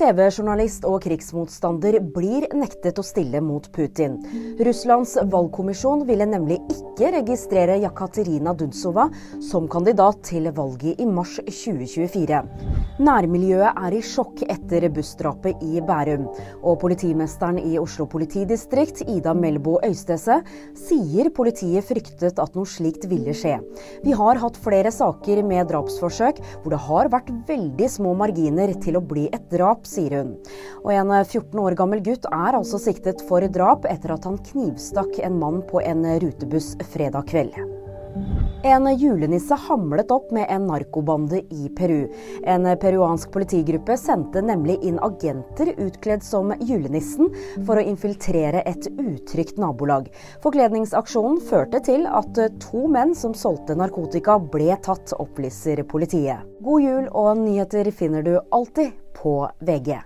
TV-journalist og krigsmotstander blir nektet å stille mot Putin. Russlands valgkommisjon ville nemlig ikke registrere Jakaterina Dunsova som kandidat til valget i mars 2024. Nærmiljøet er i sjokk etter bussdrapet i Bærum. Og politimesteren i Oslo politidistrikt, Ida Melbo Øystese, sier politiet fryktet at noe slikt ville skje. Vi har hatt flere saker med drapsforsøk hvor det har vært veldig små marginer til å bli et drap, sier hun. Og en 14 år gammel gutt er altså siktet for drap etter at han knivstakk en mann på en rutebuss fredag kveld. En julenisse hamlet opp med en narkobande i Peru. En peruansk politigruppe sendte nemlig inn agenter utkledd som julenissen for å infiltrere et utrygt nabolag. Forkledningsaksjonen førte til at to menn som solgte narkotika ble tatt, opplyser politiet. God jul og nyheter finner du alltid på VG.